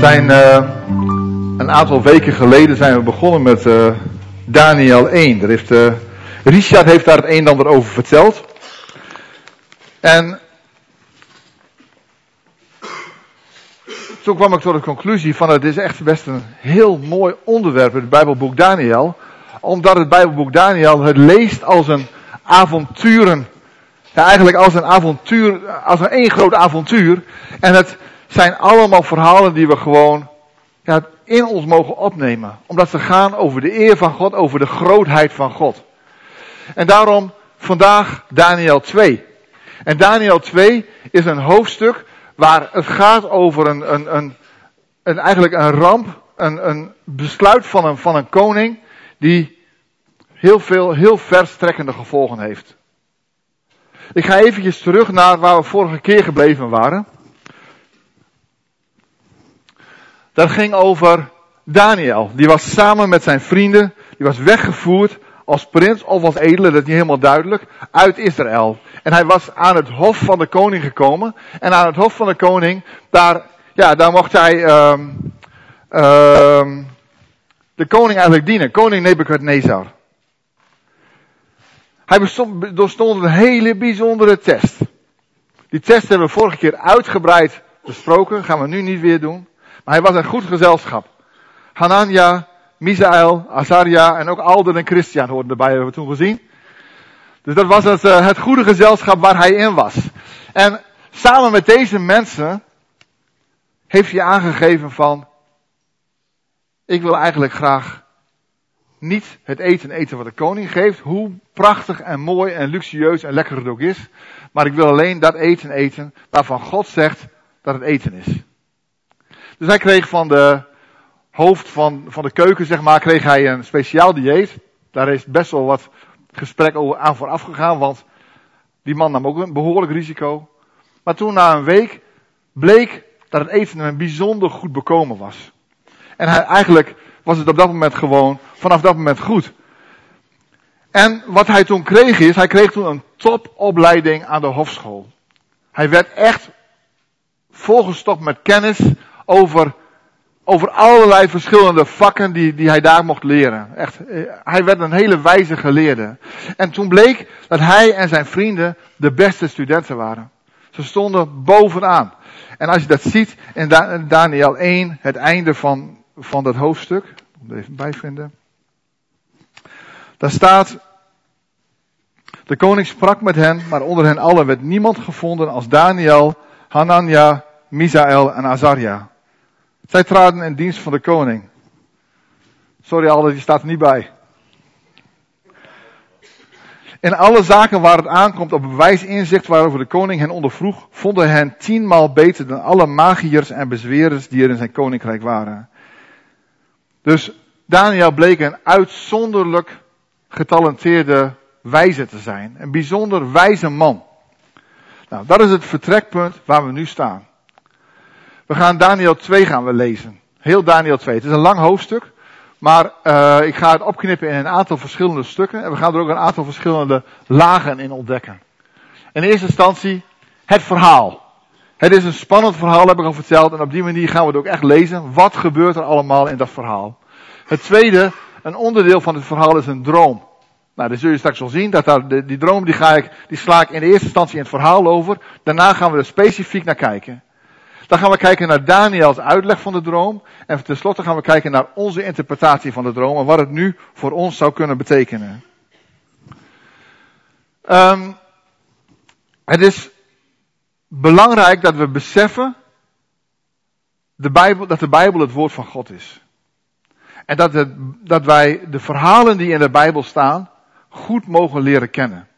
zijn uh, een aantal weken geleden zijn we begonnen met uh, Daniel 1. Er heeft, uh, Richard heeft daar het een en ander over verteld. En toen kwam ik tot de conclusie van het is echt best een heel mooi onderwerp, het Bijbelboek Daniel. Omdat het Bijbelboek Daniel het leest als een avonturen. Eigenlijk als een avontuur, als een één groot avontuur. En het zijn allemaal verhalen die we gewoon ja, in ons mogen opnemen. Omdat ze gaan over de eer van God, over de grootheid van God. En daarom vandaag Daniel 2. En Daniel 2 is een hoofdstuk waar het gaat over een, een, een, een eigenlijk een ramp, een, een besluit van een, van een koning die heel veel, heel verstrekkende gevolgen heeft. Ik ga eventjes terug naar waar we vorige keer gebleven waren. Dat ging over Daniel. Die was samen met zijn vrienden, die was weggevoerd als prins of als edele, dat is niet helemaal duidelijk, uit Israël. En hij was aan het hof van de koning gekomen. En aan het hof van de koning, daar, ja, daar mocht hij um, de koning eigenlijk dienen. Koning Nebukadnezar. Hij doorstond een hele bijzondere test. Die test hebben we vorige keer uitgebreid besproken, gaan we nu niet weer doen. Hij was een goed gezelschap. Hanania, Misael, Azaria en ook Alden en Christian hoorden erbij, hebben we toen gezien. Dus dat was het, uh, het goede gezelschap waar hij in was. En samen met deze mensen heeft hij aangegeven van, ik wil eigenlijk graag niet het eten eten wat de koning geeft, hoe prachtig en mooi en luxueus en lekker het ook is, maar ik wil alleen dat eten eten waarvan God zegt dat het eten is. Dus hij kreeg van de hoofd van, van de keuken, zeg maar, kreeg hij een speciaal dieet. Daar is best wel wat gesprek over aan vooraf gegaan, want die man nam ook een behoorlijk risico. Maar toen na een week bleek dat het eten hem bijzonder goed bekomen was. En hij, eigenlijk was het op dat moment gewoon vanaf dat moment goed. En wat hij toen kreeg is, hij kreeg toen een topopleiding aan de hofschool. Hij werd echt volgestopt met kennis over, over allerlei verschillende vakken die, die hij daar mocht leren. Echt, eh, hij werd een hele wijze geleerde. En toen bleek dat hij en zijn vrienden de beste studenten waren. Ze stonden bovenaan. En als je dat ziet in Daniel 1, het einde van, van dat hoofdstuk, moet er even bij vinden. Daar staat, de koning sprak met hen, maar onder hen allen werd niemand gevonden als Daniel, Hanania, Misael en Azaria. Zij traden in dienst van de koning. Sorry Alder, die staat er niet bij. In alle zaken waar het aankomt op bewijs inzicht waarover de koning hen ondervroeg, vonden hen tienmaal beter dan alle magiërs en bezwerers die er in zijn koninkrijk waren. Dus Daniel bleek een uitzonderlijk getalenteerde wijze te zijn. Een bijzonder wijze man. Nou, dat is het vertrekpunt waar we nu staan. We gaan Daniel 2 gaan we lezen. Heel Daniel 2. Het is een lang hoofdstuk. Maar uh, ik ga het opknippen in een aantal verschillende stukken. En we gaan er ook een aantal verschillende lagen in ontdekken. In eerste instantie het verhaal. Het is een spannend verhaal, heb ik al verteld. En op die manier gaan we het ook echt lezen. Wat gebeurt er allemaal in dat verhaal? Het tweede, een onderdeel van het verhaal is een droom. Nou, dat zul je straks wel zien. Dat daar, die, die droom die, ga ik, die sla ik in de eerste instantie in het verhaal over. Daarna gaan we er specifiek naar kijken. Dan gaan we kijken naar Daniels uitleg van de droom. En tenslotte gaan we kijken naar onze interpretatie van de droom en wat het nu voor ons zou kunnen betekenen. Um, het is belangrijk dat we beseffen de Bijbel, dat de Bijbel het woord van God is. En dat, het, dat wij de verhalen die in de Bijbel staan goed mogen leren kennen.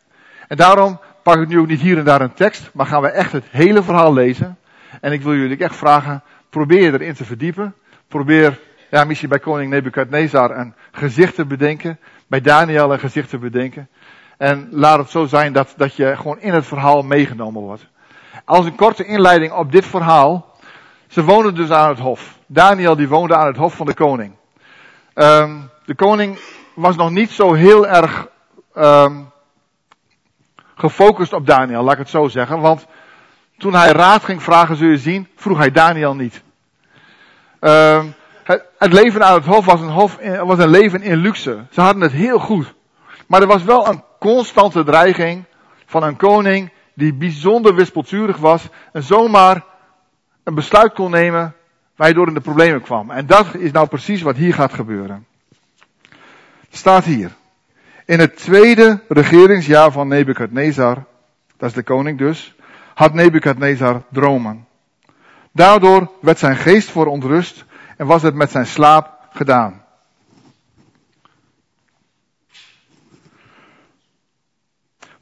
En daarom pak ik nu ook niet hier en daar een tekst, maar gaan we echt het hele verhaal lezen. En ik wil jullie echt vragen, probeer erin te verdiepen. Probeer, ja, misschien bij koning Nebukadnezar een gezicht te bedenken. Bij Daniel een gezicht te bedenken. En laat het zo zijn dat, dat je gewoon in het verhaal meegenomen wordt. Als een korte inleiding op dit verhaal. Ze woonden dus aan het hof. Daniel die woonde aan het hof van de koning. Um, de koning was nog niet zo heel erg um, gefocust op Daniel, laat ik het zo zeggen. Want toen hij raad ging vragen, zul je zien, vroeg hij Daniel niet. Het, het, leven aan het hof was een, hof, was een leven in luxe. Ze hadden het heel goed. Maar er was wel een constante dreiging van een koning die bijzonder wispelturig was en zomaar een besluit kon nemen waardoor in de problemen kwam. En dat is nou precies wat hier gaat gebeuren. Staat hier. In het tweede regeringsjaar van Nebukadnezar, dat is de koning dus, had Nebukadnezar dromen. Daardoor werd zijn geest voor ontrust en was het met zijn slaap gedaan.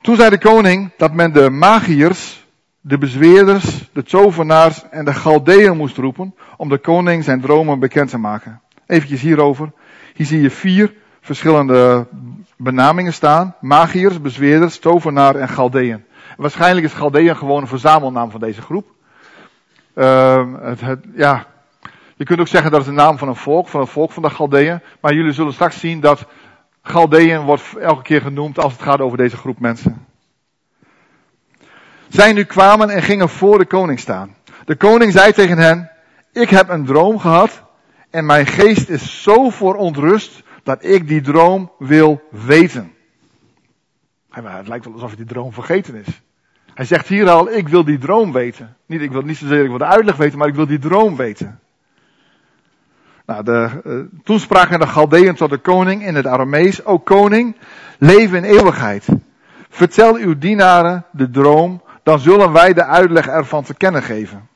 Toen zei de koning dat men de magiërs, de bezweerders, de tovenaars en de Galdeën moest roepen om de koning zijn dromen bekend te maken. Even hierover. Hier zie je vier verschillende benamingen staan. Magiërs, bezweerders, tovenaar en Galdeën. Waarschijnlijk is Galdeën gewoon een verzamelnaam van deze groep. Het, het, ja, je kunt ook zeggen dat het de naam van een volk, van het volk van de Galdeën. Maar jullie zullen straks zien dat Galdeën wordt elke keer genoemd als het gaat over deze groep mensen. Zij nu kwamen en gingen voor de koning staan. De koning zei tegen hen, ik heb een droom gehad en mijn geest is zo voor ontrust dat ik die droom wil weten. Het lijkt wel alsof hij die droom vergeten is. Hij zegt hier al, ik wil die droom weten. Niet, ik wil niet zozeer ik wil de uitleg weten, maar ik wil die droom weten. Nou, de, uh, toen spraken de Galdeën tot de koning in het Aramees, o koning, leef in eeuwigheid. Vertel uw dienaren de droom, dan zullen wij de uitleg ervan te kennen geven.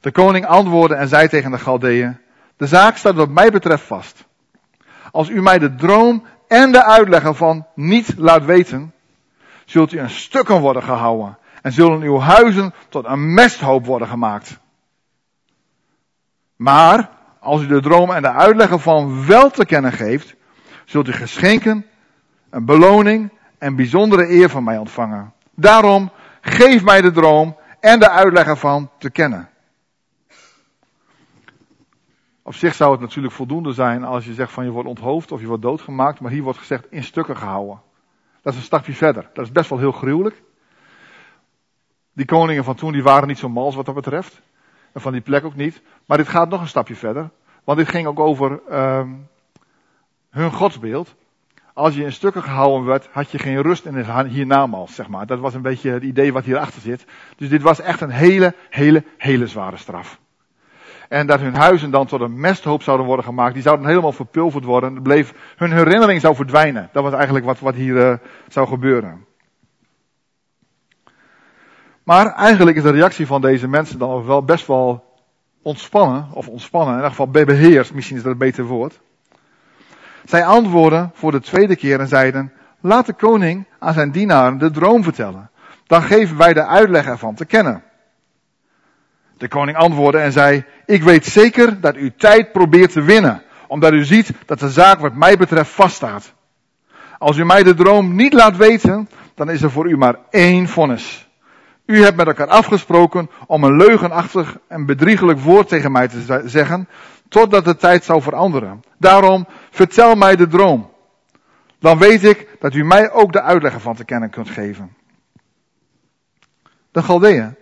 De koning antwoordde en zei tegen de Galdeën, de zaak staat wat mij betreft vast. Als u mij de droom en de uitleg ervan niet laat weten, zult u in stukken worden gehouden en zullen uw huizen tot een mesthoop worden gemaakt. Maar als u de droom en de uitleg ervan wel te kennen geeft, zult u geschenken, een beloning en bijzondere eer van mij ontvangen. Daarom geef mij de droom en de uitleg ervan te kennen. Op zich zou het natuurlijk voldoende zijn als je zegt van je wordt onthoofd of je wordt doodgemaakt, maar hier wordt gezegd in stukken gehouden. Dat is een stapje verder. Dat is best wel heel gruwelijk. Die koningen van toen die waren niet zo mals wat dat betreft. En van die plek ook niet. Maar dit gaat nog een stapje verder. Want dit ging ook over um, hun godsbeeld. Als je in stukken gehouden werd, had je geen rust in het hiernamaals, zeg maar. Dat was een beetje het idee wat hierachter zit. Dus dit was echt een hele, hele, hele zware straf. En dat hun huizen dan tot een mesthoop zouden worden gemaakt. Die zouden helemaal verpulverd worden. Bleef, hun herinnering zou verdwijnen. Dat was eigenlijk wat, wat hier uh, zou gebeuren. Maar eigenlijk is de reactie van deze mensen dan wel best wel ontspannen. Of ontspannen, in ieder geval beheerst. Misschien is dat een beter woord. Zij antwoorden voor de tweede keer en zeiden, laat de koning aan zijn dienaren de droom vertellen. Dan geven wij de uitleg ervan te kennen. De koning antwoordde en zei, ik weet zeker dat u tijd probeert te winnen, omdat u ziet dat de zaak wat mij betreft vaststaat. Als u mij de droom niet laat weten, dan is er voor u maar één vonnis. U hebt met elkaar afgesproken om een leugenachtig en bedriegelijk woord tegen mij te zeggen, totdat de tijd zou veranderen. Daarom, vertel mij de droom. Dan weet ik dat u mij ook de uitleg ervan te kennen kunt geven. De Galdeën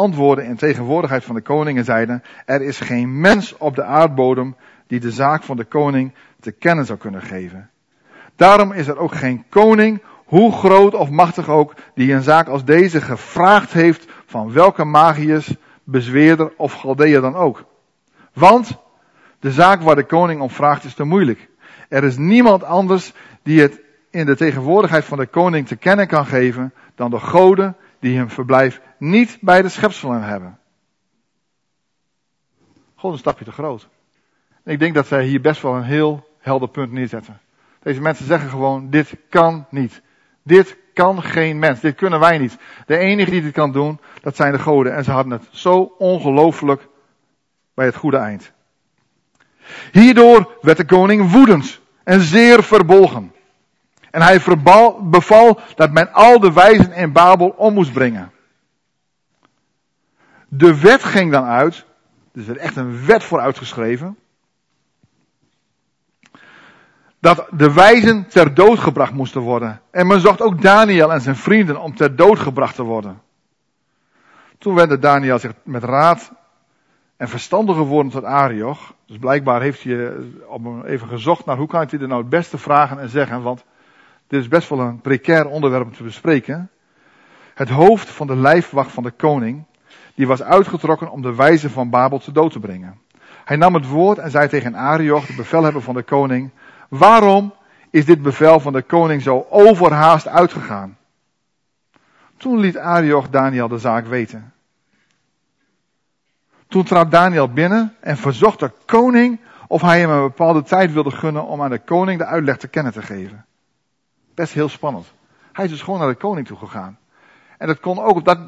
antwoordden in tegenwoordigheid van de koning en zeiden, er is geen mens op de aardbodem die de zaak van de koning te kennen zou kunnen geven. Daarom is er ook geen koning, hoe groot of machtig ook, die een zaak als deze gevraagd heeft van welke magiërs, bezweerder of galdeer dan ook. Want de zaak waar de koning om vraagt is te moeilijk. Er is niemand anders die het in de tegenwoordigheid van de koning te kennen kan geven dan de goden die hun verblijf niet bij de schepselen hebben. Gewoon een stapje te groot. ik denk dat zij hier best wel een heel helder punt neerzetten. Deze mensen zeggen gewoon, dit kan niet. Dit kan geen mens. Dit kunnen wij niet. De enige die dit kan doen, dat zijn de goden. En ze hadden het zo ongelooflijk bij het goede eind. Hierdoor werd de koning woedend en zeer verbolgen. En hij beval dat men al de wijzen in Babel om moest brengen. De wet ging dan uit. Dus er werd echt een wet voor uitgeschreven. Dat de wijzen ter dood gebracht moesten worden. En men zocht ook Daniel en zijn vrienden om ter dood gebracht te worden. Toen wendde Daniel zich met raad en verstandiger geworden tot Arioch. Dus blijkbaar heeft hij even gezocht naar hoe kan hij er nou het beste vragen en zeggen, want dit is best wel een precair onderwerp om te bespreken. Het hoofd van de lijfwacht van de koning, die was uitgetrokken om de wijze van Babel te dood te brengen. Hij nam het woord en zei tegen Arioch, de bevelhebber van de koning, waarom is dit bevel van de koning zo overhaast uitgegaan? Toen liet Arioch Daniel de zaak weten. Toen trad Daniel binnen en verzocht de koning of hij hem een bepaalde tijd wilde gunnen om aan de koning de uitleg te kennen te geven. Best heel spannend. Hij is dus gewoon naar de koning toe gegaan. En dat kon ook, dat,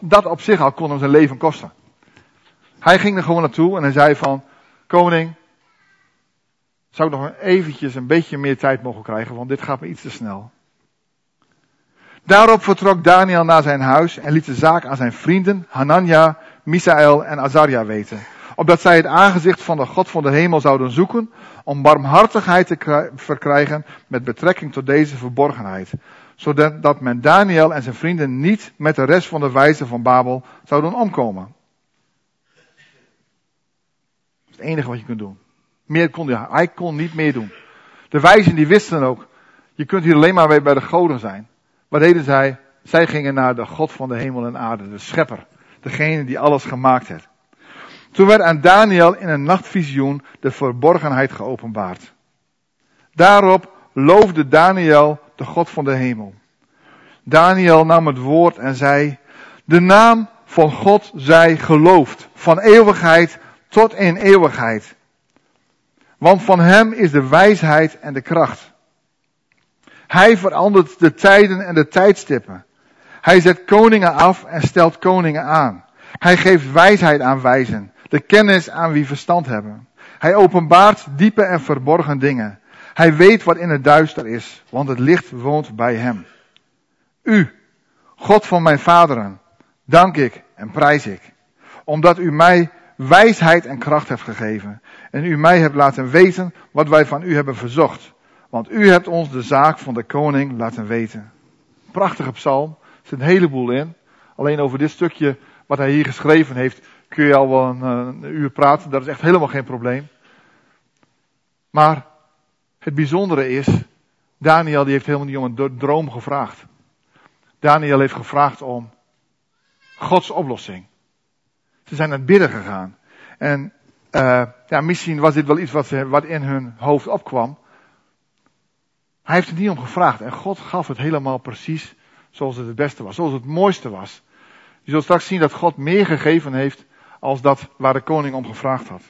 dat op zich al kon hem zijn leven kosten. Hij ging er gewoon naartoe en hij zei van, koning, zou ik nog eventjes een beetje meer tijd mogen krijgen, want dit gaat me iets te snel. Daarop vertrok Daniel naar zijn huis en liet de zaak aan zijn vrienden Hanania, Misaël en Azaria weten. Opdat zij het aangezicht van de God van de hemel zouden zoeken om barmhartigheid te verkrijgen met betrekking tot deze verborgenheid. Zodat men Daniel en zijn vrienden niet met de rest van de wijzen van Babel zouden omkomen. Dat is het enige wat je kunt doen. Meer kon hij, hij kon niet meer doen. De wijzen die wisten ook, je kunt hier alleen maar bij de goden zijn. Wat deden zij? Zij gingen naar de God van de hemel en aarde, de schepper. Degene die alles gemaakt heeft. Toen werd aan Daniel in een nachtvisioen de verborgenheid geopenbaard. Daarop loofde Daniel de God van de hemel. Daniel nam het woord en zei, de naam van God zij geloofd, van eeuwigheid tot in eeuwigheid. Want van hem is de wijsheid en de kracht. Hij verandert de tijden en de tijdstippen. Hij zet koningen af en stelt koningen aan. Hij geeft wijsheid aan wijzen, de kennis aan wie verstand hebben. Hij openbaart diepe en verborgen dingen. Hij weet wat in het duister is, want het licht woont bij hem. U, God van mijn vaderen, dank ik en prijs ik, omdat u mij wijsheid en kracht hebt gegeven en u mij hebt laten weten wat wij van u hebben verzocht. Want u hebt ons de zaak van de koning laten weten. Prachtige psalm. Er zit een heleboel in. Alleen over dit stukje wat hij hier geschreven heeft kun je al wel een, een uur praten. Dat is echt helemaal geen probleem. Maar het bijzondere is, Daniel die heeft helemaal niet om een droom gevraagd. Daniel heeft gevraagd om Gods oplossing. Ze zijn naar bidden gegaan. En uh, ja, misschien was dit wel iets wat, ze, wat in hun hoofd opkwam. Hij heeft er niet om gevraagd. En God gaf het helemaal precies zoals het het beste was. Zoals het mooiste was. Je zult straks zien dat God meer gegeven heeft als dat waar de koning om gevraagd had.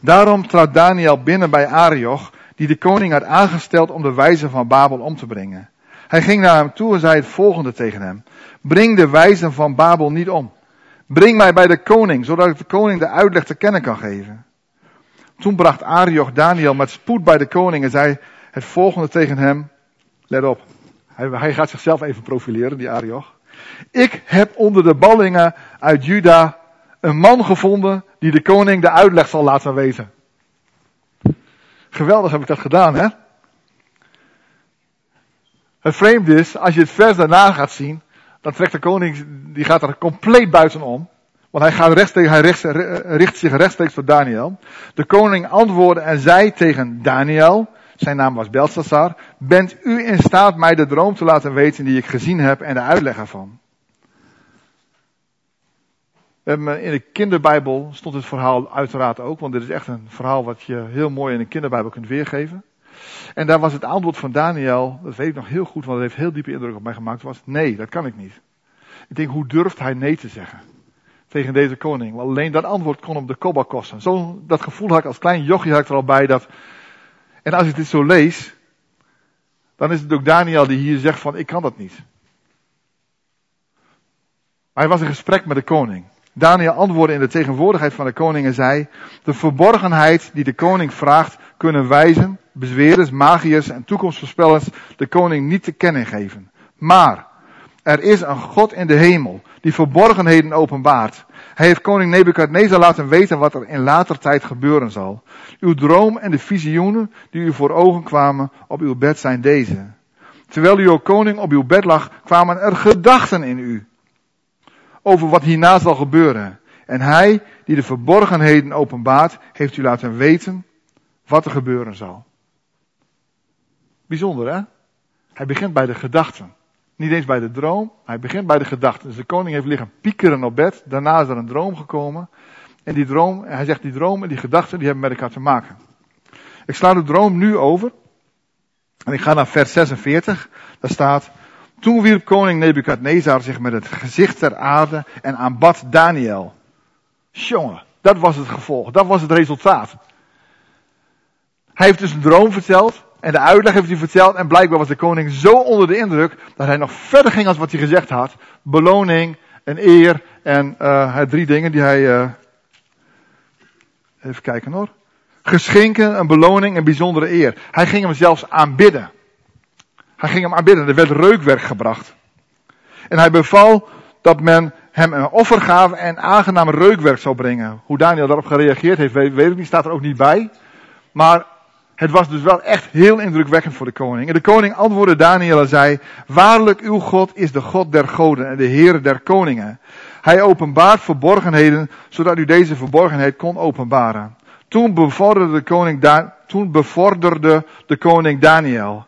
Daarom trad Daniel binnen bij Arioch, die de koning had aangesteld om de wijzen van Babel om te brengen. Hij ging naar hem toe en zei het volgende tegen hem. Breng de wijzen van Babel niet om. Breng mij bij de koning, zodat ik de koning de uitleg te kennen kan geven. Toen bracht Arioch Daniel met spoed bij de koning en zei het volgende tegen hem. Let op, hij, hij gaat zichzelf even profileren, die Arioch. Ik heb onder de ballingen uit Juda een man gevonden die de koning de uitleg zal laten weten. Geweldig heb ik dat gedaan, hè? Het vreemde is, als je het vers daarna gaat zien, dan trekt de koning, die gaat er compleet buitenom. Want hij, gaat rechtstreeks, hij richt, richt zich rechtstreeks tot Daniel. De koning antwoordde en zei tegen Daniel, zijn naam was Belshazzar, bent u in staat mij de droom te laten weten die ik gezien heb en de uitleg ervan? In de kinderbijbel stond het verhaal uiteraard ook, want dit is echt een verhaal wat je heel mooi in de kinderbijbel kunt weergeven. En daar was het antwoord van Daniel, dat weet ik nog heel goed, want dat heeft heel diepe indruk op mij gemaakt, was nee, dat kan ik niet. Ik denk, hoe durft hij nee te zeggen? Tegen deze koning. Alleen dat antwoord kon hem de kobba kosten. Zo, dat gevoel had ik als klein jochie had ik er al bij dat, en als ik dit zo lees, dan is het ook Daniel die hier zegt van, ik kan dat niet. Maar hij was in gesprek met de koning. Daniel antwoordde in de tegenwoordigheid van de koning en zei, de verborgenheid die de koning vraagt, kunnen wijzen, bezwerers, magiërs en toekomstvoorspellers de koning niet te kennen geven. Maar er is een God in de hemel die verborgenheden openbaart. Hij heeft koning Nebukadnezar laten weten wat er in later tijd gebeuren zal. Uw droom en de visioenen die u voor ogen kwamen op uw bed zijn deze. Terwijl u, koning, op uw bed lag, kwamen er gedachten in u over wat hierna zal gebeuren. En hij die de verborgenheden openbaart, heeft u laten weten wat er gebeuren zal. Bijzonder hè? Hij begint bij de gedachten. Niet eens bij de droom, hij begint bij de gedachten. Dus de koning heeft liggen piekeren op bed, daarna is er een droom gekomen. En die droom, hij zegt die droom en die gedachten, die hebben met elkaar te maken. Ik sla de droom nu over. En ik ga naar vers 46. Daar staat, toen wierp koning Nebukadnezar zich met het gezicht ter aarde en aanbad Daniel. Jongen, dat was het gevolg, dat was het resultaat. Hij heeft dus een droom verteld. En de uitleg heeft hij verteld. En blijkbaar was de koning zo onder de indruk. dat hij nog verder ging als wat hij gezegd had. Beloning en eer. En uh, drie dingen die hij. Uh, even kijken hoor. Geschenken, een beloning en bijzondere eer. Hij ging hem zelfs aanbidden. Hij ging hem aanbidden. Er werd reukwerk gebracht. En hij beval dat men hem een offergave en aangenaam reukwerk zou brengen. Hoe Daniel daarop gereageerd heeft, weet, weet ik niet, staat er ook niet bij. Maar het was dus wel echt heel indrukwekkend voor de koning. En de koning antwoordde Daniel en zei, waarlijk uw God is de God der goden en de Heer der koningen. Hij openbaart verborgenheden, zodat u deze verborgenheid kon openbaren. Toen bevorderde de koning, da toen bevorderde de koning Daniel.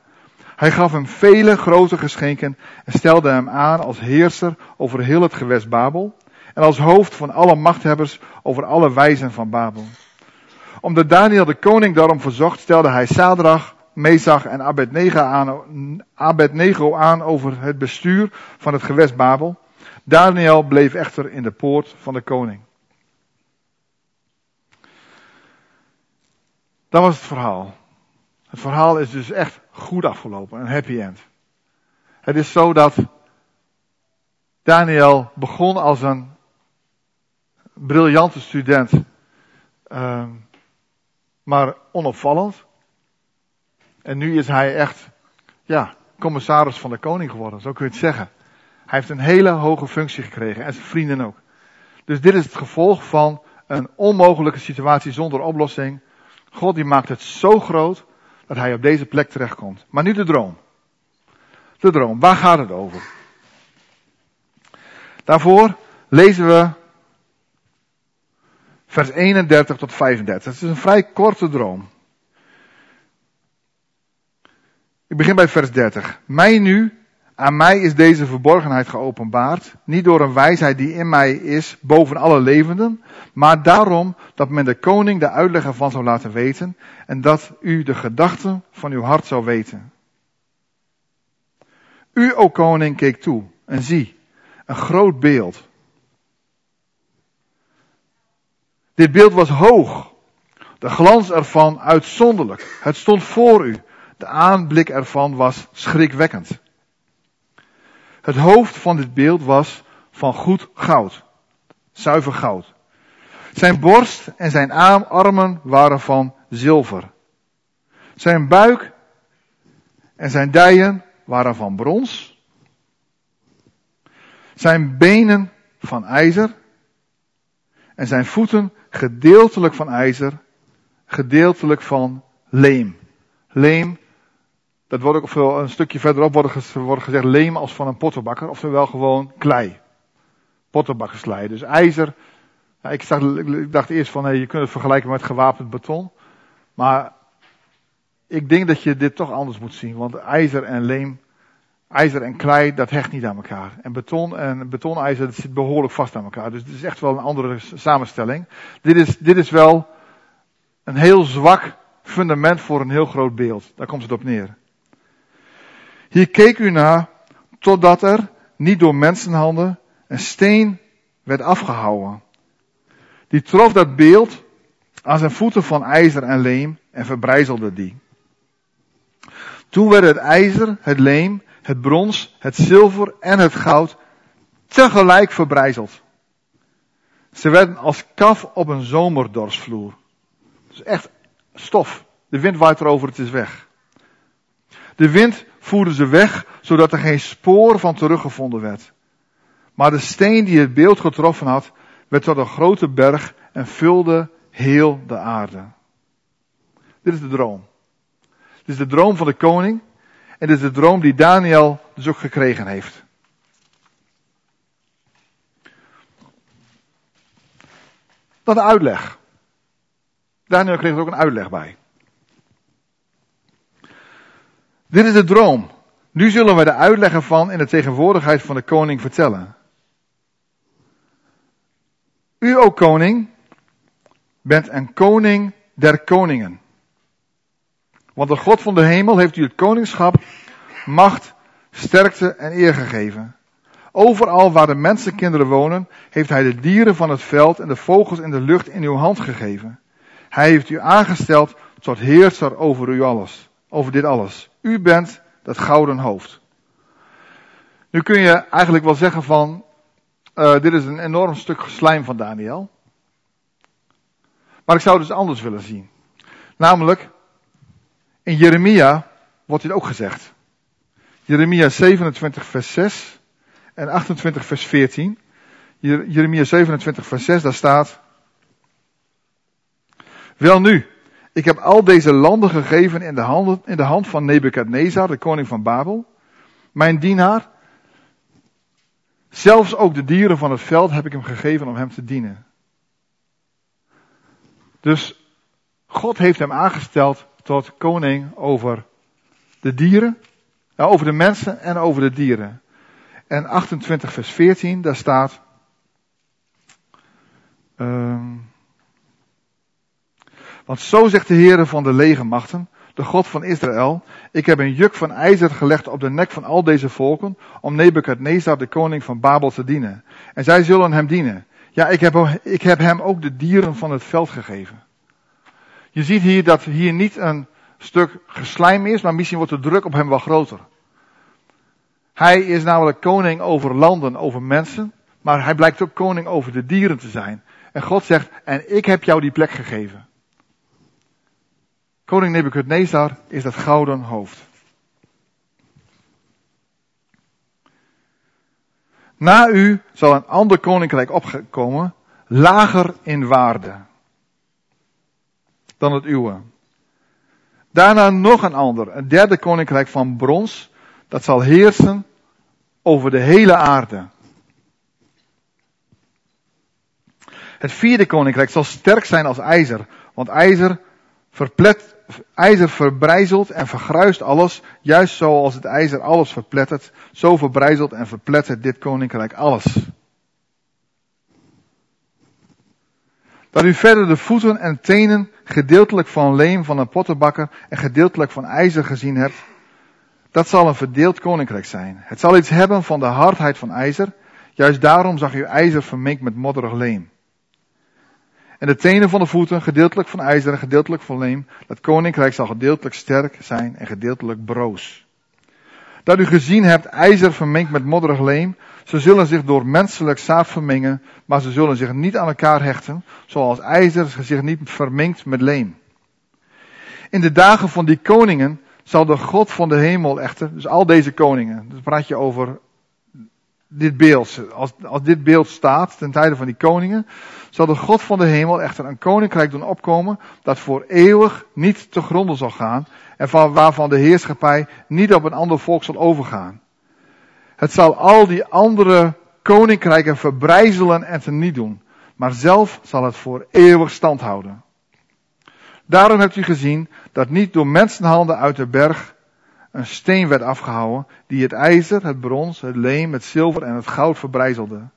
Hij gaf hem vele grote geschenken en stelde hem aan als heerser over heel het gewest Babel en als hoofd van alle machthebbers over alle wijzen van Babel omdat Daniel de koning daarom verzocht, stelde hij Sadrach, Mesach en Abednego aan, aan over het bestuur van het gewest Babel. Daniel bleef echter in de poort van de koning. Dat was het verhaal. Het verhaal is dus echt goed afgelopen, een happy end. Het is zo dat Daniel begon als een briljante student. Uh, maar onopvallend. En nu is hij echt, ja, commissaris van de koning geworden, zo kun je het zeggen. Hij heeft een hele hoge functie gekregen en zijn vrienden ook. Dus dit is het gevolg van een onmogelijke situatie zonder oplossing. God die maakt het zo groot dat hij op deze plek terechtkomt. Maar nu de droom. De droom, waar gaat het over? Daarvoor lezen we vers 31 tot 35. Het is een vrij korte droom. Ik begin bij vers 30. Mij nu, aan mij is deze verborgenheid geopenbaard, niet door een wijsheid die in mij is boven alle levenden, maar daarom dat men de koning de uitleg ervan zou laten weten en dat u de gedachten van uw hart zou weten. U, o koning, keek toe en zie, een groot beeld Dit beeld was hoog. De glans ervan uitzonderlijk. Het stond voor u. De aanblik ervan was schrikwekkend. Het hoofd van dit beeld was van goed goud. Zuiver goud. Zijn borst en zijn armen waren van zilver. Zijn buik en zijn dijen waren van brons. Zijn benen van ijzer. En zijn voeten gedeeltelijk van ijzer, gedeeltelijk van leem. Leem, dat wordt ook veel, een stukje verderop wordt, wordt gezegd leem als van een pottenbakker, oftewel gewoon klei. Pottenbakkersklei. Dus ijzer, ik, dacht, ik dacht eerst van, hey, je kunt het vergelijken met gewapend beton. Maar ik denk dat je dit toch anders moet zien, want ijzer en leem ijzer en klei, dat hecht niet aan elkaar. En beton en betonijzer, dat zit behoorlijk vast aan elkaar. Dus het is echt wel een andere samenstelling. Dit is, dit is wel een heel zwak fundament voor een heel groot beeld. Daar komt het op neer. Hier keek u naar totdat er, niet door mensenhanden, een steen werd afgehouden. Die trof dat beeld aan zijn voeten van ijzer en leem en verbrijzelde die. Toen werd het ijzer, het leem het brons, het zilver en het goud tegelijk verbrijzeld. Ze werden als kaf op een zomerdorsvloer. Dus echt stof. De wind waait erover, het is weg. De wind voerde ze weg, zodat er geen spoor van teruggevonden werd. Maar de steen die het beeld getroffen had, werd tot een grote berg en vulde heel de aarde. Dit is de droom. Dit is de droom van de koning en dit is de droom die Daniel dus ook gekregen heeft. dan de uitleg. Daniel kreeg er ook een uitleg bij. Dit is de droom. Nu zullen wij de uitleg ervan in de tegenwoordigheid van de koning vertellen. U, o koning, bent een koning der koningen. Want de God van de hemel heeft u het koningschap, macht, sterkte en eer gegeven. Overal waar de mensenkinderen wonen, heeft hij de dieren van het veld en de vogels in de lucht in uw hand gegeven. Hij heeft u aangesteld tot heerser over u alles, over dit alles. U bent dat gouden hoofd. Nu kun je eigenlijk wel zeggen van, uh, dit is een enorm stuk slijm van Daniel. Maar ik zou dus anders willen zien. Namelijk, in Jeremia wordt dit ook gezegd. Jeremia 27 vers 6 en 28 vers 14. Jeremia 27 vers 6, daar staat. Wel nu, ik heb al deze landen gegeven in de, handen, in de hand van Nebukadnezar, de koning van Babel, mijn dienaar. Zelfs ook de dieren van het veld heb ik hem gegeven om hem te dienen. Dus God heeft hem aangesteld tot koning over de dieren, over de mensen en over de dieren. En 28 vers 14, daar staat. Uh, want zo zegt de Heere van de legermachten, de God van Israël, ik heb een juk van ijzer gelegd op de nek van al deze volken, om Nebukadnezar, de koning van Babel, te dienen. En zij zullen hem dienen. Ja, ik heb, ik heb hem ook de dieren van het veld gegeven. Je ziet hier dat hier niet een stuk geslijm is, maar misschien wordt de druk op hem wel groter. Hij is namelijk koning over landen, over mensen, maar hij blijkt ook koning over de dieren te zijn. En God zegt, en ik heb jou die plek gegeven. Koning Nebukadnezar is dat gouden hoofd. Na u zal een ander koninkrijk opkomen, lager in waarde dan het uwe. Daarna nog een ander, een derde koninkrijk van brons, dat zal heersen over de hele aarde. Het vierde koninkrijk zal sterk zijn als ijzer, want ijzer verplet, ijzer verbrijzelt en vergruist alles, juist zoals het ijzer alles verplettert, zo verbrijzelt en verplettert dit koninkrijk alles. Dat u verder de voeten en tenen gedeeltelijk van leem van een pottenbakker en gedeeltelijk van ijzer gezien hebt, dat zal een verdeeld koninkrijk zijn. Het zal iets hebben van de hardheid van ijzer, juist daarom zag u ijzer vermengd met modderig leem. En de tenen van de voeten, gedeeltelijk van ijzer en gedeeltelijk van leem, dat koninkrijk zal gedeeltelijk sterk zijn en gedeeltelijk broos. Dat u gezien hebt ijzer vermengd met modderig leem, ze zullen zich door menselijk zaad vermengen, maar ze zullen zich niet aan elkaar hechten, zoals ijzer zich niet vermengt met leem. In de dagen van die koningen zal de God van de hemel echter, dus al deze koningen, dus praat je over dit beeld, als, als dit beeld staat ten tijde van die koningen, zal de God van de hemel echter een koninkrijk doen opkomen dat voor eeuwig niet te gronden zal gaan en van, waarvan de heerschappij niet op een ander volk zal overgaan. Het zal al die andere koninkrijken verbrijzelen en teniet doen, maar zelf zal het voor eeuwig stand houden. Daarom hebt u gezien dat niet door mensenhanden uit de berg een steen werd afgehouden die het ijzer, het brons, het leem, het zilver en het goud verbrijzelde.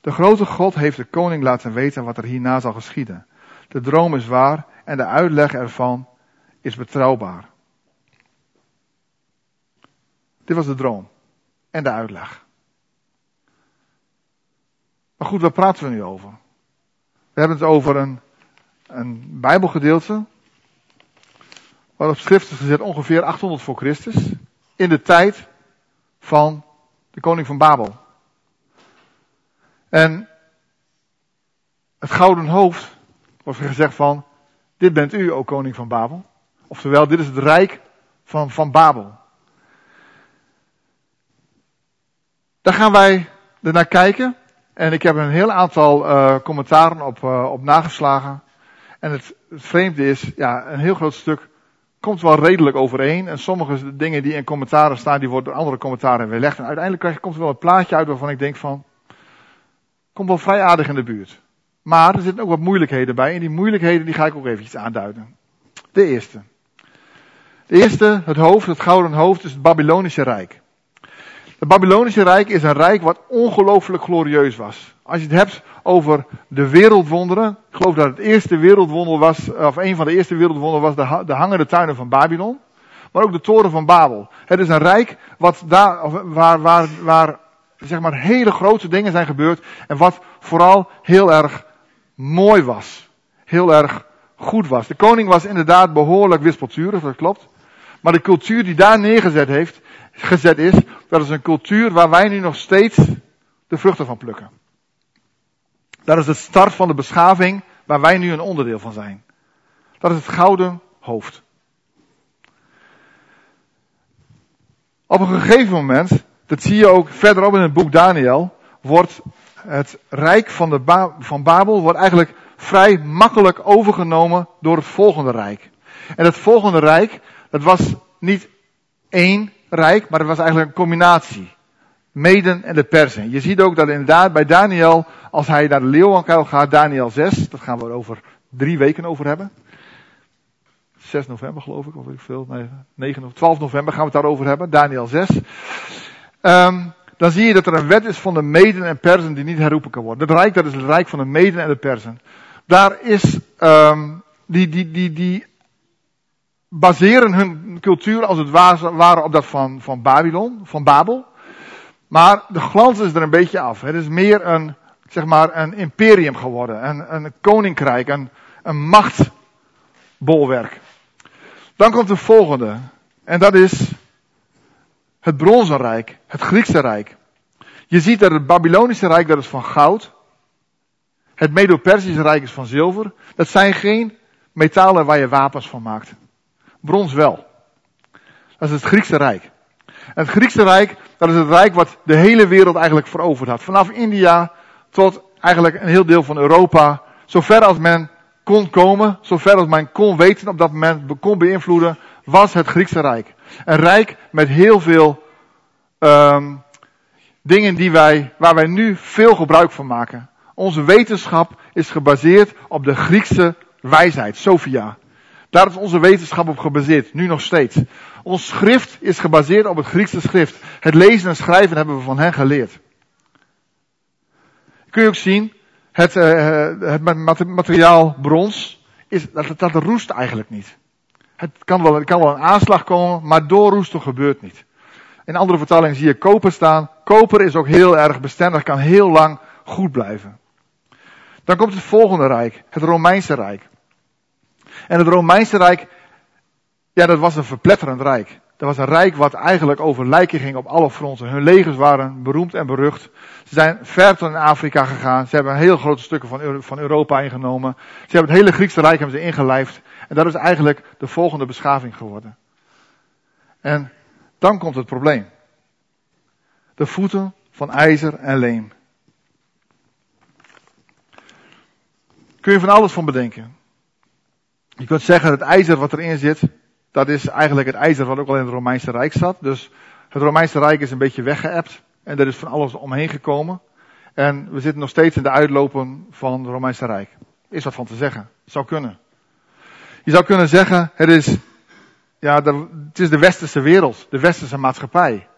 De grote God heeft de koning laten weten wat er hierna zal geschieden. De droom is waar en de uitleg ervan is betrouwbaar. Dit was de droom en de uitleg. Maar goed, waar praten we nu over? We hebben het over een, een Bijbelgedeelte. Waar op schrift is gezet ongeveer 800 voor Christus. In de tijd van de koning van Babel. En het gouden hoofd wordt gezegd van, dit bent u, o koning van Babel. Oftewel, dit is het rijk van, van Babel. Daar gaan wij er naar kijken. En ik heb een heel aantal uh, commentaren op, uh, op nageslagen. En het, het vreemde is, ja, een heel groot stuk komt wel redelijk overeen. En sommige dingen die in commentaren staan, die worden door andere commentaren weerlegd. En uiteindelijk komt er wel een plaatje uit waarvan ik denk van, komt wel vrij aardig in de buurt. Maar er zitten ook wat moeilijkheden bij. En die moeilijkheden die ga ik ook eventjes aanduiden. De eerste. De eerste, het hoofd, het gouden hoofd, is het Babylonische Rijk. Het Babylonische Rijk is een rijk wat ongelooflijk glorieus was. Als je het hebt over de wereldwonderen. Ik geloof dat het eerste wereldwonder was, of een van de eerste wereldwonderen was de, de hangende tuinen van Babylon. Maar ook de toren van Babel. Het is een rijk wat daar, waar, waar, waar zeg maar hele grote dingen zijn gebeurd. En wat vooral heel erg mooi was. Heel erg goed was. De koning was inderdaad behoorlijk wispelturig, dat klopt. Maar de cultuur die daar neergezet heeft, gezet is, dat is een cultuur waar wij nu nog steeds de vruchten van plukken. Dat is de start van de beschaving waar wij nu een onderdeel van zijn. Dat is het gouden hoofd. Op een gegeven moment, dat zie je ook verderop in het boek Daniel, wordt het rijk van, de van Babel wordt eigenlijk vrij makkelijk overgenomen door het volgende rijk. En het volgende rijk, dat was niet één rijk, maar het was eigenlijk een combinatie. Meden en de Persen. Je ziet ook dat inderdaad bij Daniel, als hij naar de leeuwenkuil gaat, Daniel 6, dat gaan we er over drie weken over hebben. 6 november geloof ik, of ik veel, nee, 9 of 12 november gaan we het daarover hebben, Daniel 6. Um, ehm, dan zie je dat er een wet is van de Meden en Persen die niet herroepen kan worden. Het rijk, dat is het rijk van de Meden en de Persen. Daar is, um, die, die, die, die baseren hun cultuur als het ware op dat van, van Babylon, van Babel. Maar de glans is er een beetje af. Het is meer een, zeg maar, een imperium geworden. Een, een koninkrijk, een, een machtbolwerk. Dan komt de volgende. En dat is het Bronzen Rijk, het Griekse Rijk. Je ziet dat het Babylonische Rijk, dat is van goud. Het Medo-Persische Rijk is van zilver. Dat zijn geen metalen waar je wapens van maakt. Brons wel. Dat is het Griekse Rijk. Het Griekse Rijk, dat is het rijk wat de hele wereld eigenlijk veroverd had. Vanaf India tot eigenlijk een heel deel van Europa. Zover als men kon komen, zover als men kon weten op dat moment, kon beïnvloeden, was het Griekse Rijk. Een rijk met heel veel um, dingen die wij, waar wij nu veel gebruik van maken. Onze wetenschap is gebaseerd op de Griekse wijsheid, Sophia. Daar is onze wetenschap op gebaseerd, nu nog steeds. Ons schrift is gebaseerd op het Griekse schrift. Het lezen en schrijven hebben we van hen geleerd. Kun je ook zien, het, uh, het materiaal brons, is, dat, dat roest eigenlijk niet. Het kan wel, er kan wel een aanslag komen, maar doorroesten gebeurt niet. In andere vertalingen zie je koper staan. Koper is ook heel erg bestendig, kan heel lang goed blijven. Dan komt het volgende rijk, het Romeinse Rijk. En het Romeinse Rijk, ja, dat was een verpletterend rijk. Dat was een rijk wat eigenlijk over lijken ging op alle fronten. Hun legers waren beroemd en berucht. Ze zijn ver tot in Afrika gegaan. Ze hebben heel grote stukken van, Europa ingenomen. Ze hebben het hele Griekse Rijk hebben ze ingelijfd. En dat is eigenlijk de volgende beschaving geworden. En dan komt het probleem. De voeten van ijzer en leem. Kun je van alles van bedenken. Je kunt zeggen, het ijzer wat erin zit, dat is eigenlijk het ijzer wat ook al in het Romeinse Rijk zat. Dus het Romeinse Rijk is een beetje weggeëpt. En er is van alles omheen gekomen. En we zitten nog steeds in de uitlopen van het Romeinse Rijk. Is wat van te zeggen. Zou kunnen. Je zou kunnen zeggen, het is, ja, de, het is de westerse wereld, de westerse maatschappij.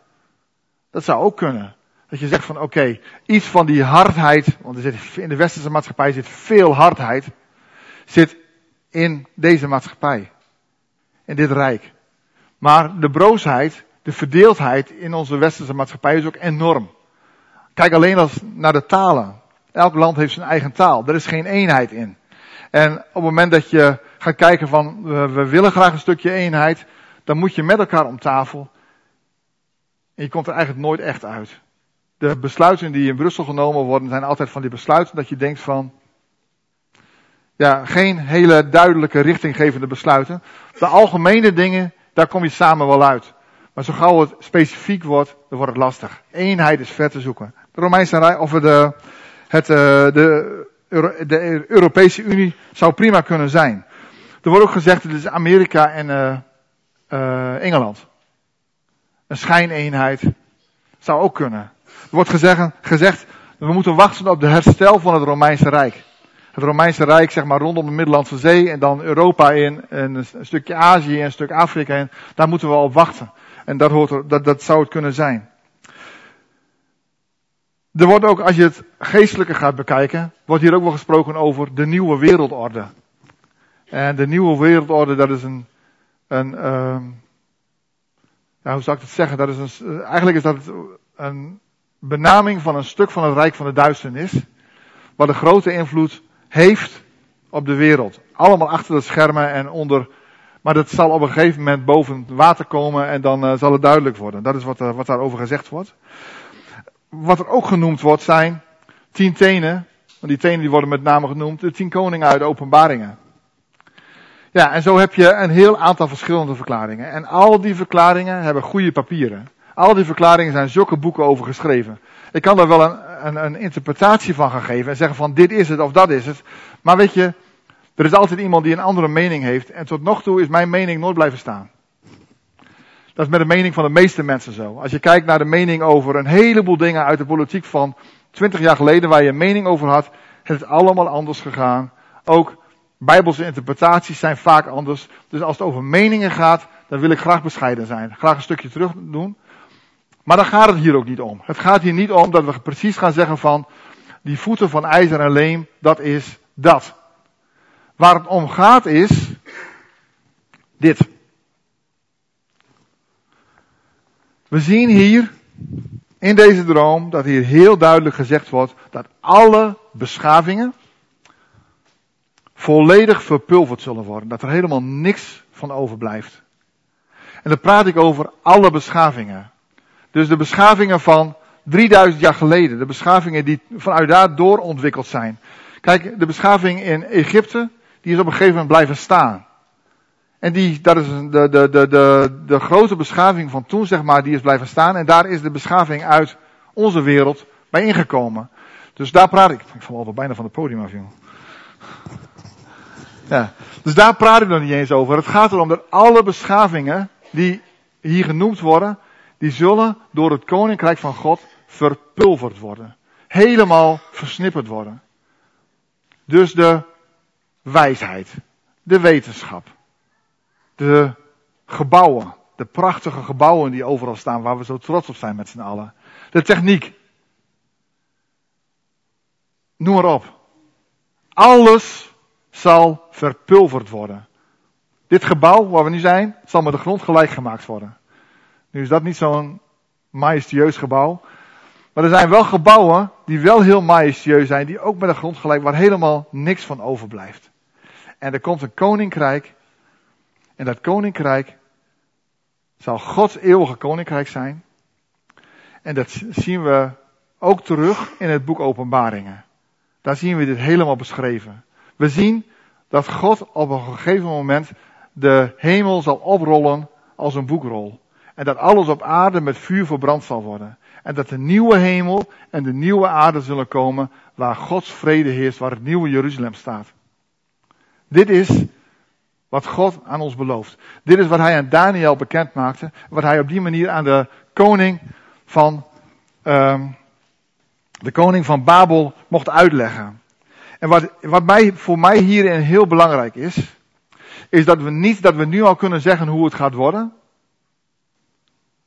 Dat zou ook kunnen. Dat je zegt van oké, iets van die hardheid, want er zit, in de westerse maatschappij zit veel hardheid, zit in deze maatschappij. In dit rijk. Maar de broosheid, de verdeeldheid in onze westerse maatschappij is ook enorm. Kijk alleen als naar de talen. Elk land heeft zijn eigen taal. Er is geen eenheid in. En op het moment dat je gaat kijken van we willen graag een stukje eenheid, dan moet je met elkaar om tafel. En je komt er eigenlijk nooit echt uit. De besluiten die in Brussel genomen worden zijn altijd van die besluiten dat je denkt van ja, geen hele duidelijke richtinggevende besluiten. De algemene dingen, daar kom je samen wel uit. Maar zo gauw het specifiek wordt, dan wordt het lastig. Eenheid is ver te zoeken. De Romeinse Rijk, of de, het, eh, de, de Europese Unie zou prima kunnen zijn. Er wordt ook gezegd, het is Amerika en uh, uh, Engeland. Een schijneenheid. Zou ook kunnen. Er wordt gezegd, gezegd, we moeten wachten op de herstel van het Romeinse Rijk. Het Romeinse Rijk, zeg maar, rondom de Middellandse Zee en dan Europa in, en een stukje Azië en een stuk Afrika in. Daar moeten we op wachten. En dat, hoort er, dat, dat zou het kunnen zijn. Er wordt ook, als je het geestelijke gaat bekijken, wordt hier ook wel gesproken over de nieuwe wereldorde. En de nieuwe wereldorde, dat is een, een uh, ja, hoe zou ik het zeggen? Dat is een, eigenlijk is dat een benaming van een stuk van het Rijk van de Duisternis, wat een grote invloed heeft op de wereld. Allemaal achter de schermen en onder, maar dat zal op een gegeven moment boven water komen en dan uh, zal het duidelijk worden. Dat is wat, uh, wat daarover gezegd wordt. Wat er ook genoemd wordt zijn tien tenen, want die tenen die worden met name genoemd, de tien koningen uit de openbaringen. Ja, en zo heb je een heel aantal verschillende verklaringen. En al die verklaringen hebben goede papieren. Al die verklaringen zijn zulke boeken over geschreven. Ik kan er wel een, een, een, interpretatie van gaan geven en zeggen van dit is het of dat is het. Maar weet je, er is altijd iemand die een andere mening heeft. En tot nog toe is mijn mening nooit blijven staan. Dat is met de mening van de meeste mensen zo. Als je kijkt naar de mening over een heleboel dingen uit de politiek van 20 jaar geleden waar je een mening over had, het allemaal anders gegaan. Ook Bijbelse interpretaties zijn vaak anders. Dus als het over meningen gaat, dan wil ik graag bescheiden zijn. Graag een stukje terug doen. Maar dan gaat het hier ook niet om. Het gaat hier niet om dat we precies gaan zeggen van die voeten van ijzer en leem, dat is dat. Waar het om gaat is dit. We zien hier in deze droom dat hier heel duidelijk gezegd wordt dat alle beschavingen volledig verpulverd zullen worden. Dat er helemaal niks van overblijft. En dan praat ik over alle beschavingen. Dus de beschavingen van 3000 jaar geleden. De beschavingen die vanuit daar doorontwikkeld zijn. Kijk, de beschaving in Egypte, die is op een gegeven moment blijven staan. En die, dat is de, de, de, de, de grote beschaving van toen, zeg maar, die is blijven staan. En daar is de beschaving uit onze wereld bij ingekomen. Dus daar praat ik. Ik val al bijna van het podium af, jongen. Ja. Dus daar praat ik nog niet eens over. Het gaat erom dat alle beschavingen die hier genoemd worden, die zullen door het koninkrijk van God verpulverd worden. Helemaal versnipperd worden. Dus de wijsheid, de wetenschap, de gebouwen, de prachtige gebouwen die overal staan, waar we zo trots op zijn met z'n allen. De techniek. Noem maar op. Alles zal verpulverd worden. Dit gebouw waar we nu zijn, zal met de grond gelijk gemaakt worden. Nu is dat niet zo'n majestueus gebouw. Maar er zijn wel gebouwen die wel heel majestueus zijn, die ook met de grond gelijk, waar helemaal niks van overblijft. En er komt een koninkrijk. En dat koninkrijk zal Gods eeuwige koninkrijk zijn. En dat zien we ook terug in het boek Openbaringen. Daar zien we dit helemaal beschreven. We zien dat God op een gegeven moment de hemel zal oprollen als een boekrol. En dat alles op aarde met vuur verbrand zal worden. En dat de nieuwe hemel en de nieuwe aarde zullen komen waar Gods vrede heerst, waar het nieuwe Jeruzalem staat. Dit is wat God aan ons belooft. Dit is wat hij aan Daniel bekend maakte. Wat hij op die manier aan de koning van, um, de koning van Babel mocht uitleggen. En wat, wat mij, voor mij hierin heel belangrijk is, is dat we niet, dat we nu al kunnen zeggen hoe het gaat worden.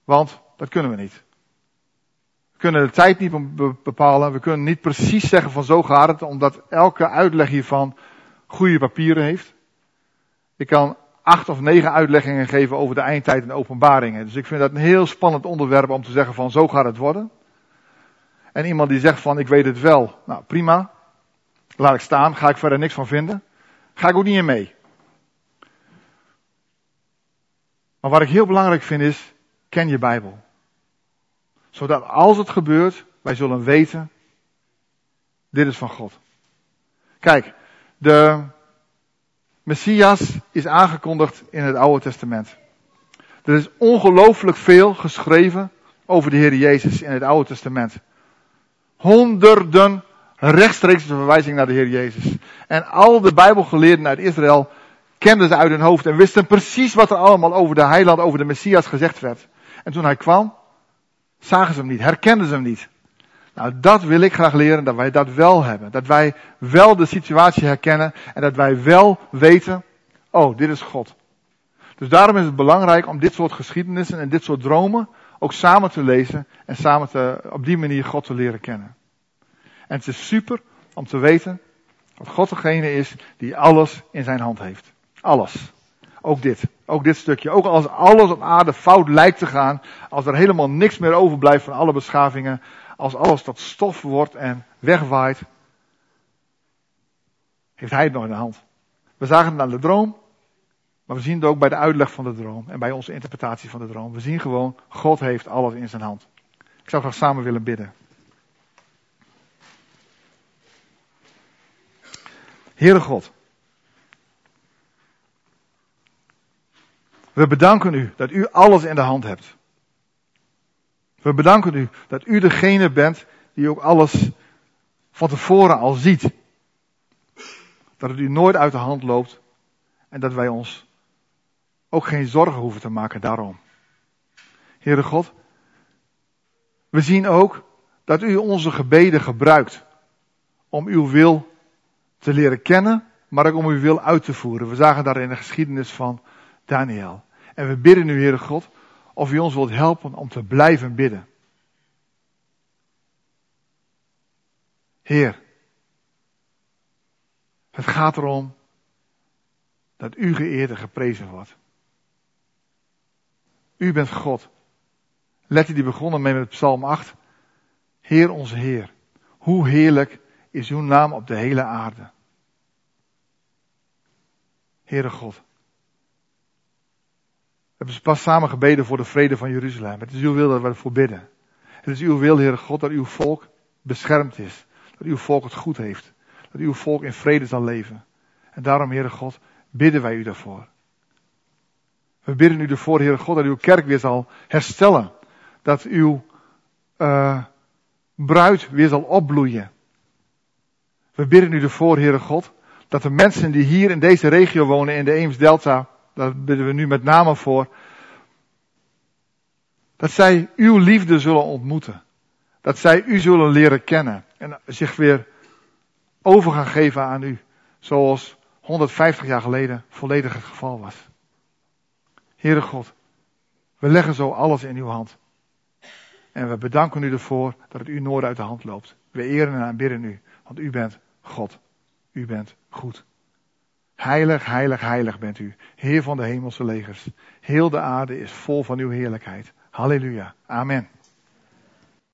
Want dat kunnen we niet. We kunnen de tijd niet bepalen. We kunnen niet precies zeggen van zo gaat het, omdat elke uitleg hiervan goede papieren heeft. Ik kan acht of negen uitleggingen geven over de eindtijd en openbaringen. Dus ik vind dat een heel spannend onderwerp om te zeggen van zo gaat het worden. En iemand die zegt van ik weet het wel. Nou prima. Laat ik staan, ga ik verder niks van vinden. Ga ik ook niet in mee. Maar wat ik heel belangrijk vind is, ken je Bijbel. Zodat als het gebeurt, wij zullen weten, dit is van God. Kijk, de Messias is aangekondigd in het Oude Testament. Er is ongelooflijk veel geschreven over de Heer Jezus in het Oude Testament. Honderden rechtstreeks de verwijzing naar de Heer Jezus. En al de Bijbelgeleerden uit Israël kenden ze uit hun hoofd en wisten precies wat er allemaal over de heiland, over de Messias gezegd werd. En toen hij kwam, zagen ze hem niet, herkenden ze hem niet. Nou, dat wil ik graag leren, dat wij dat wel hebben. Dat wij wel de situatie herkennen en dat wij wel weten, oh, dit is God. Dus daarom is het belangrijk om dit soort geschiedenissen en dit soort dromen ook samen te lezen en samen te, op die manier God te leren kennen. En het is super om te weten dat God degene is die alles in zijn hand heeft. Alles. Ook dit. Ook dit stukje. Ook als alles op aarde fout lijkt te gaan. Als er helemaal niks meer overblijft van alle beschavingen. Als alles tot stof wordt en wegwaait. Heeft hij het nog in de hand. We zagen het aan de droom. Maar we zien het ook bij de uitleg van de droom. En bij onze interpretatie van de droom. We zien gewoon, God heeft alles in zijn hand. Ik zou graag samen willen bidden. Heere God. We bedanken u dat u alles in de hand hebt. We bedanken u dat u degene bent die ook alles van tevoren al ziet. Dat het u nooit uit de hand loopt en dat wij ons ook geen zorgen hoeven te maken daarom. Heere God, we zien ook dat u onze gebeden gebruikt om uw wil te leren kennen, maar ook om uw wil uit te voeren. We zagen daar in de geschiedenis van Daniel. En we bidden nu, Heere God, of u ons wilt helpen om te blijven bidden. Heer, het gaat erom dat u geëerd en geprezen wordt. U bent God. Letty die begonnen mee met Psalm 8. Heer onze Heer, hoe heerlijk is uw naam op de hele aarde. Heere God. Hebben pas samen gebeden voor de vrede van Jeruzalem. Het is uw wil dat we ervoor bidden. Het is uw wil, Heere God, dat uw volk beschermd is. Dat uw volk het goed heeft. Dat uw volk in vrede zal leven. En daarom, Heere God, bidden wij u daarvoor. We bidden u ervoor, Heere God, dat uw kerk weer zal herstellen. Dat uw uh, bruid weer zal opbloeien. We bidden u ervoor, Heere God, dat de mensen die hier in deze regio wonen, in de Eems Delta, daar bidden we nu met name voor, dat zij uw liefde zullen ontmoeten. Dat zij u zullen leren kennen en zich weer over gaan geven aan u, zoals 150 jaar geleden volledig het geval was. Heere God, we leggen zo alles in uw hand. En we bedanken u ervoor dat het u nooit uit de hand loopt. We eren en aanbidden u, want u bent God. U bent goed. Heilig, heilig, heilig bent u, Heer van de hemelse legers. Heel de aarde is vol van uw heerlijkheid. Halleluja. Amen.